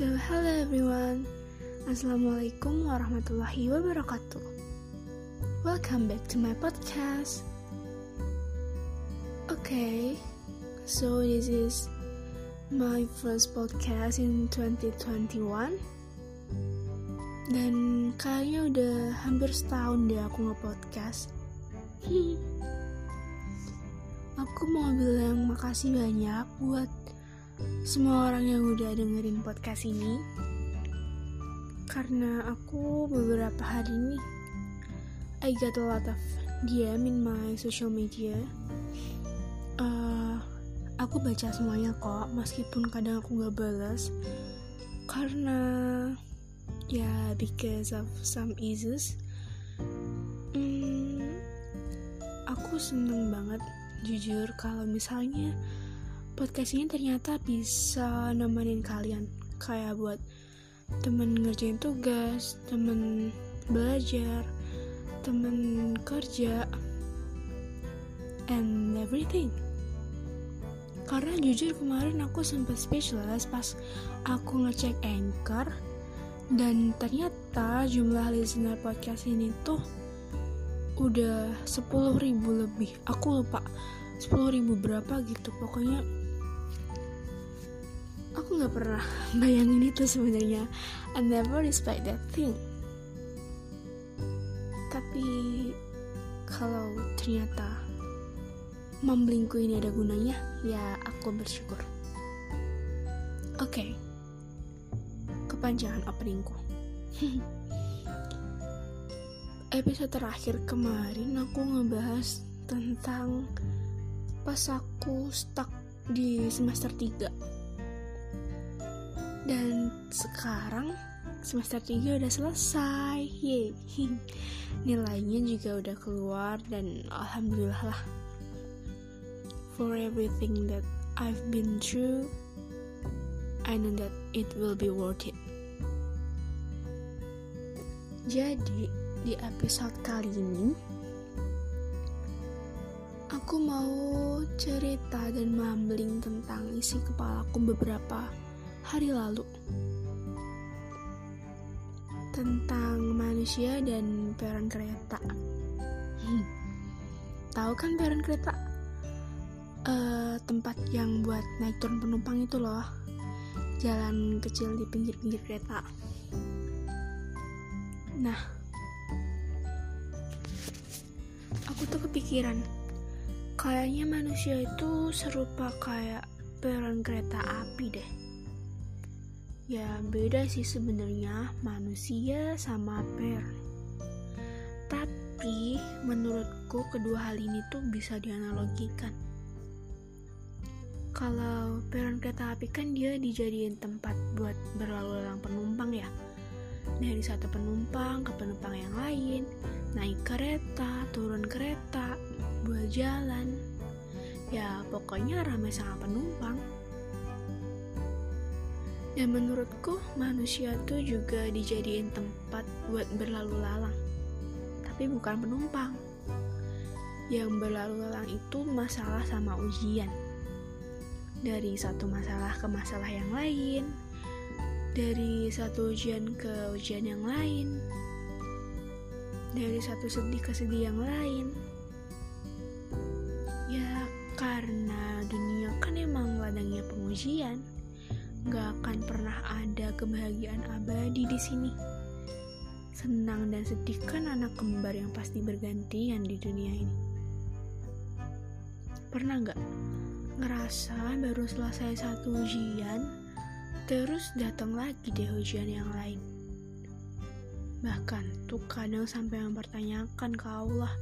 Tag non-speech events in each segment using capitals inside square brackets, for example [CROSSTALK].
So, hello everyone. Assalamualaikum warahmatullahi wabarakatuh. Welcome back to my podcast. Okay, so this is my first podcast in 2021. Dan kayaknya udah hampir setahun deh aku nge-podcast. [LAUGHS] aku mau bilang makasih banyak buat semua orang yang udah dengerin podcast ini karena aku beberapa hari ini I got a lot of DM in my social media. Uh, aku baca semuanya kok meskipun kadang aku nggak balas. Karena ya because of some issues. Hmm, aku seneng banget jujur kalau misalnya podcast ini ternyata bisa nemenin kalian. Kayak buat temen ngerjain tugas temen belajar temen kerja and everything. Karena jujur kemarin aku sempat speechless pas aku ngecek anchor dan ternyata jumlah listener podcast ini tuh udah 10.000 lebih. Aku lupa 10.000 berapa gitu. Pokoknya nggak pernah bayangin itu sebenarnya. I never expect that thing. Tapi kalau ternyata memblingku ini ada gunanya ya aku bersyukur. Oke. Okay. kepanjangan openingku [LAUGHS] episode terakhir kemarin aku ngebahas tentang pas aku stuck di semester 3 dan sekarang semester 3 udah selesai Yeay. [LAUGHS] nilainya juga udah keluar dan alhamdulillah lah for everything that I've been through I know that it will be worth it jadi di episode kali ini aku mau cerita dan mumbling tentang isi kepalaku beberapa hari lalu tentang manusia dan peron kereta. Hmm. Tahu kan peron kereta? Uh, tempat yang buat naik turun penumpang itu loh. Jalan kecil di pinggir-pinggir kereta. Nah, aku tuh kepikiran, kayaknya manusia itu serupa kayak peron kereta api deh Ya beda sih sebenarnya manusia sama per. Tapi menurutku kedua hal ini tuh bisa dianalogikan. Kalau peron kereta api kan dia dijadiin tempat buat berlalu lalang penumpang ya. Dari satu penumpang ke penumpang yang lain, naik kereta, turun kereta, buat jalan. Ya pokoknya ramai sama penumpang. Dan menurutku manusia tuh juga dijadiin tempat buat berlalu lalang. Tapi bukan penumpang. Yang berlalu lalang itu masalah sama ujian. Dari satu masalah ke masalah yang lain. Dari satu ujian ke ujian yang lain. Dari satu sedih ke sedih yang lain. Ya karena dunia kan emang ladangnya pengujian gak akan pernah ada kebahagiaan abadi di sini. Senang dan sedih kan anak kembar yang pasti bergantian di dunia ini. Pernah gak ngerasa baru selesai satu ujian, terus datang lagi deh ujian yang lain? Bahkan tuh kadang sampai mempertanyakan ke Allah,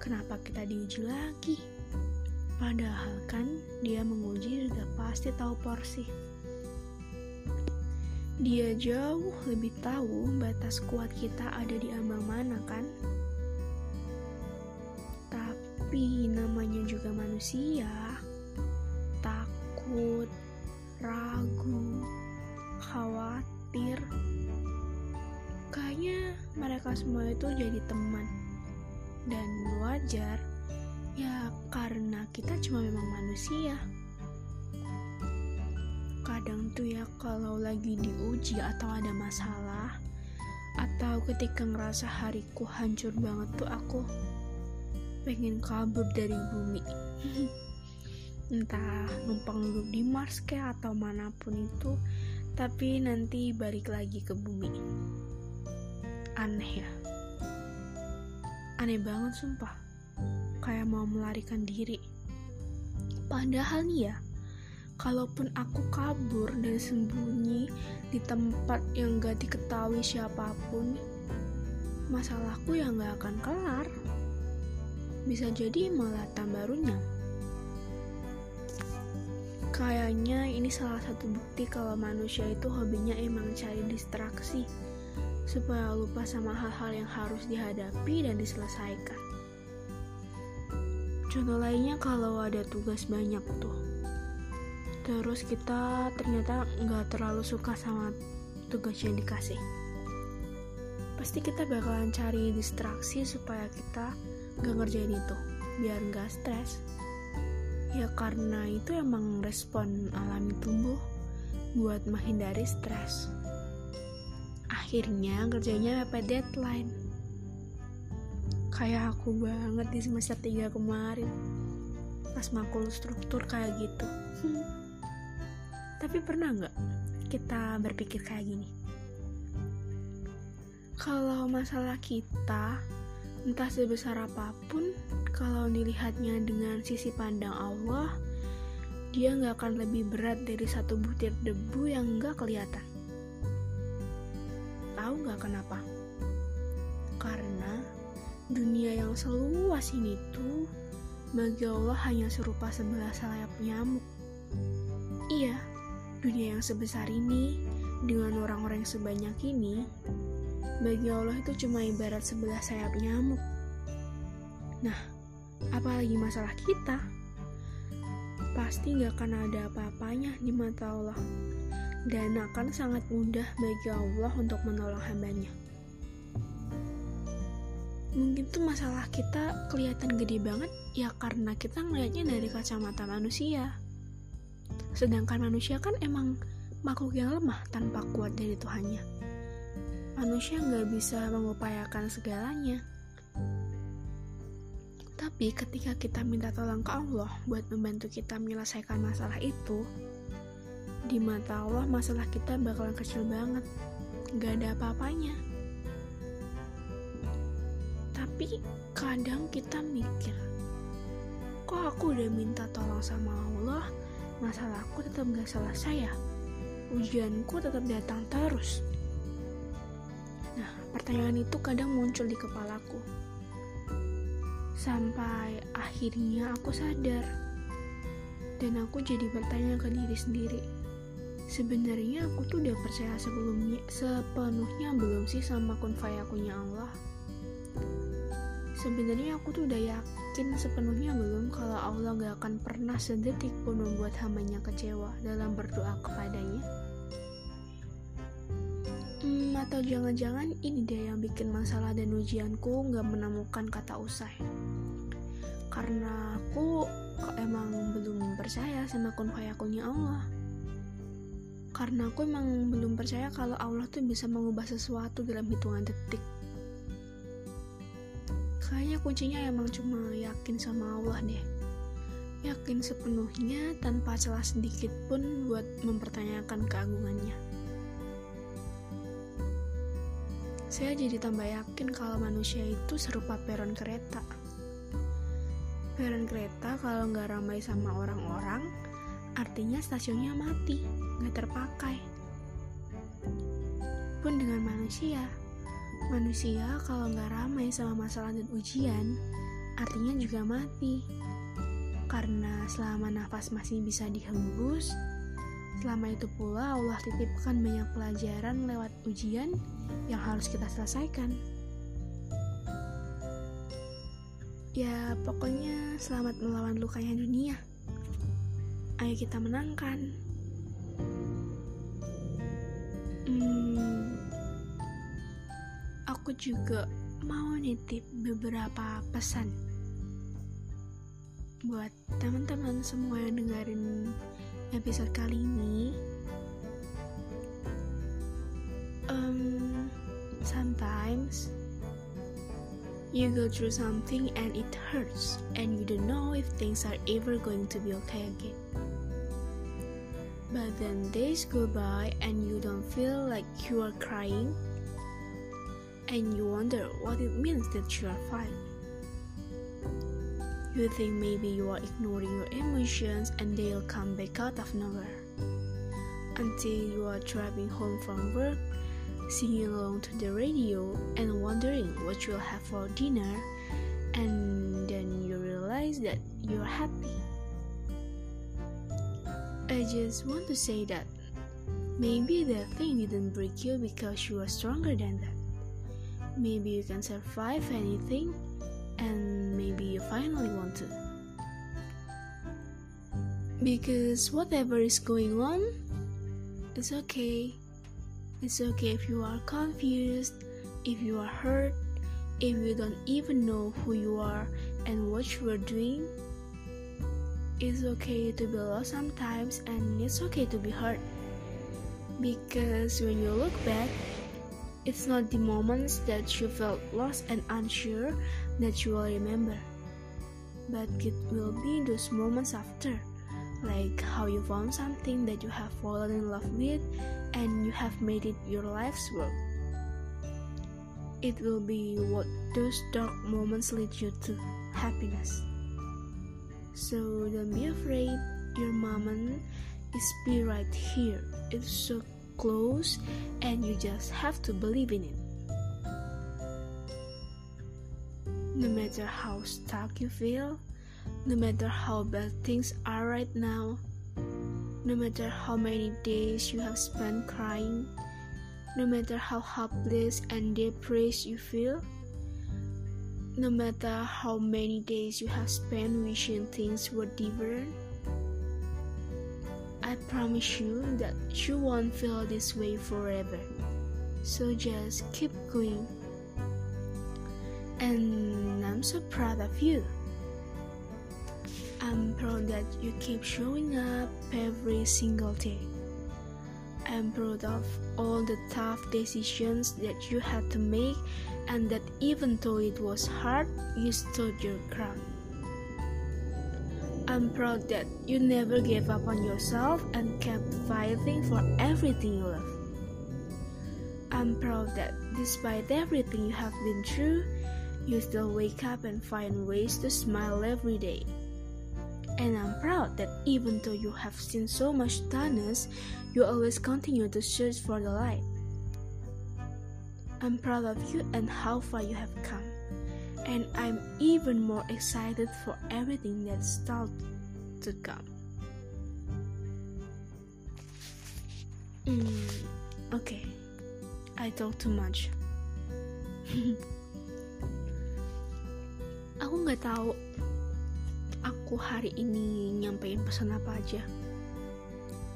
kenapa kita diuji lagi? Padahal kan dia menguji sudah pasti tahu porsi. Dia jauh lebih tahu batas kuat kita ada di ambang mana kan? Tapi namanya juga manusia, takut, ragu, khawatir. Kayaknya mereka semua itu jadi teman. Dan wajar, ya karena kita cuma memang manusia kadang tuh ya kalau lagi diuji atau ada masalah atau ketika ngerasa hariku hancur banget tuh aku pengen kabur dari bumi. [LAUGHS] Entah numpang duduk di Mars kayak atau mana pun itu tapi nanti balik lagi ke bumi. Aneh ya. Aneh banget sumpah. Kayak mau melarikan diri. Padahal nih ya kalaupun aku kabur dan sembunyi di tempat yang gak diketahui siapa pun masalahku ya gak akan kelar. Bisa jadi malah tambah runyam. Kayaknya ini salah satu bukti kalau manusia itu hobinya emang cari distraksi supaya lupa sama hal-hal yang harus dihadapi dan diselesaikan. Contoh lainnya kalau ada tugas banyak tuh terus kita ternyata nggak terlalu suka sama tugas yang dikasih. Pasti kita bakalan cari distraksi supaya kita gak ngerjain itu biar gak stres. Ya karena itu emang respon alami tubuh buat menghindari stres. Akhirnya kerjanya mepet deadline. Kayak aku banget di semester 3 kemarin. Pas makul struktur kayak gitu [LAUGHS] tapi pernah nggak kita berpikir kayak gini kalau masalah kita Entah sebesar apa pun, kalau dilihatnya dengan sisi pandang Allah, dia nggak akan lebih berat dari satu butir debu yang nggak kelihatan. Tahu nggak kenapa? Karena dunia yang seluas ini tuh bagi Allah hanya serupa sebelah sayap nyamuk. Iya, dunia yang sebesar ini dengan orang-orang yang sebanyak ini bagi Allah itu cuma ibarat sebelah sayap nyamuk. Nah, apalagi masalah kita, pasti gak akan ada apa-apanya di mata Allah, dan akan sangat mudah bagi Allah untuk menolong hambanya. Mungkin tuh masalah kita kelihatan gede banget ya karena kita ngelihatnya dari kacamata manusia. Sedangkan manusia kan emang makhluk yang lemah tanpa kuat dari Tuhannya manusia nggak bisa mengupayakan segalanya. Tapi ketika kita minta tolong ke Allah buat membantu kita menyelesaikan masalah itu, di mata Allah masalah kita bakalan kecil banget, nggak ada apa-apanya. Tapi kadang kita mikir, kok aku udah minta tolong sama Allah, masalahku tetap gak selesai ya? Ujianku tetap datang terus. Pertanyaan itu kadang muncul di kepalaku. Sampai akhirnya aku sadar. Dan aku jadi bertanya ke diri sendiri. Sebenarnya aku tuh udah percaya sebelumnya sepenuhnya belum sih sama kun fayakunya Allah. Sebenarnya aku tuh udah yakin sepenuhnya belum kalau Allah gak akan pernah sedetik pun membuat hambanya kecewa dalam berdoa kepadanya. Hmm, atau jangan-jangan ini dia yang bikin masalah dan ujianku nggak menemukan kata usai. Karena aku emang belum percaya sama kun fayakunnya Allah. Karena aku emang belum percaya kalau Allah tuh bisa mengubah sesuatu dalam hitungan detik. Kayaknya kuncinya emang cuma yakin sama Allah deh. Yakin sepenuhnya tanpa celah sedikit pun buat mempertanyakan keagungannya. Saya jadi tambah yakin kalau manusia itu serupa peron kereta. Peron kereta kalau nggak ramai sama orang-orang, artinya stasiunnya mati, nggak terpakai. Pun dengan manusia, manusia kalau nggak ramai sama masalah dan ujian, artinya juga mati. Karena selama nafas masih bisa dihembus, Selama itu pula Allah titipkan banyak pelajaran lewat ujian yang harus kita selesaikan. Ya, pokoknya selamat melawan lukanya dunia. Ayo kita menangkan. aku juga mau nitip beberapa pesan buat teman-teman semua yang dengerin episode kali ini. Um, sometimes you go through something and it hurts, and you don't know if things are ever going to be okay again. But then days go by and you don't feel like you are crying and you wonder what it means that you are fine. You think maybe you are ignoring your emotions and they'll come back out of nowhere. Until you are driving home from work singing along to the radio and wondering what you'll have for dinner, and then you realize that you're happy. I just want to say that maybe that thing didn't break you because you are stronger than that. Maybe you can survive anything, and maybe you finally want to. Because whatever is going on, it's okay. It's okay if you are confused, if you are hurt, if you don't even know who you are and what you are doing. It's okay to be lost sometimes, and it's okay to be hurt. Because when you look back, it's not the moments that you felt lost and unsure that you will remember, but it will be those moments after like how you found something that you have fallen in love with and you have made it your life's work. It will be what those dark moments lead you to happiness. So don't be afraid, your moment is be right here. It's so close and you just have to believe in it. No matter how stuck you feel, no matter how bad things are right now, no matter how many days you have spent crying, no matter how helpless and depressed you feel, no matter how many days you have spent wishing things were different, I promise you that you won't feel this way forever. So just keep going. And I'm so proud of you. I'm proud that you keep showing up every single day. I'm proud of all the tough decisions that you had to make, and that even though it was hard, you stood your ground. I'm proud that you never gave up on yourself and kept fighting for everything you love. I'm proud that despite everything you have been through, you still wake up and find ways to smile every day. And I'm proud that even though you have seen so much darkness, you always continue to search for the light. I'm proud of you and how far you have come. And I'm even more excited for everything that's still to come. Mm, okay, I talk too much. [LAUGHS] Aku nggak tahu aku hari ini nyampein pesan apa aja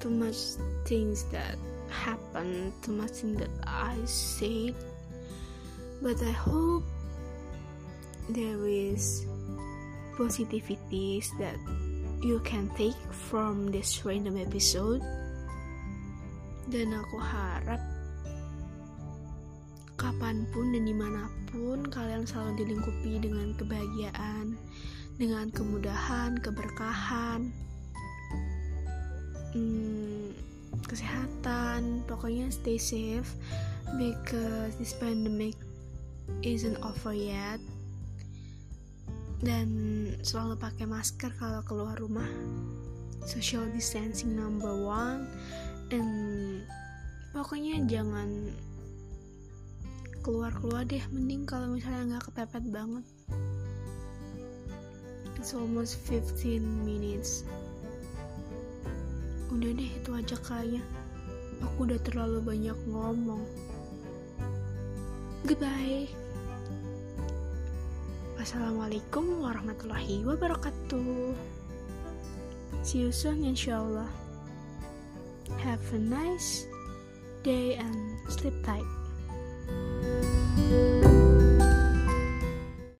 too much things that happen too much things that I said but I hope there is positivities that you can take from this random episode dan aku harap kapan pun dan di mana pun kalian selalu dilingkupi dengan kebahagiaan dengan kemudahan, keberkahan, hmm, kesehatan, pokoknya stay safe because this pandemic isn't over yet. Dan selalu pakai masker kalau keluar rumah. Social distancing number one, and pokoknya jangan keluar-keluar deh. Mending kalau misalnya nggak kepepet banget. It's almost 15 minutes. Udah deh, itu aja kayaknya. Aku udah terlalu banyak ngomong. Goodbye. Assalamualaikum warahmatullahi wabarakatuh. See you soon inshallah. Have a nice day and sleep tight.